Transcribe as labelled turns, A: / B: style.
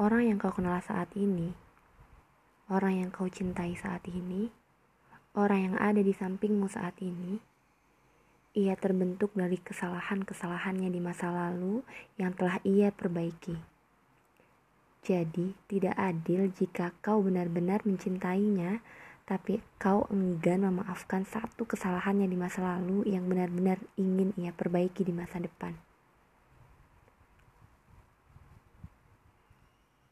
A: Orang yang kau kenal saat ini, orang yang kau cintai saat ini, orang yang ada di sampingmu saat ini, ia terbentuk dari kesalahan-kesalahannya di masa lalu yang telah ia perbaiki. Jadi, tidak adil jika kau benar-benar mencintainya, tapi kau enggan memaafkan satu kesalahannya di masa lalu yang benar-benar ingin ia perbaiki di masa depan.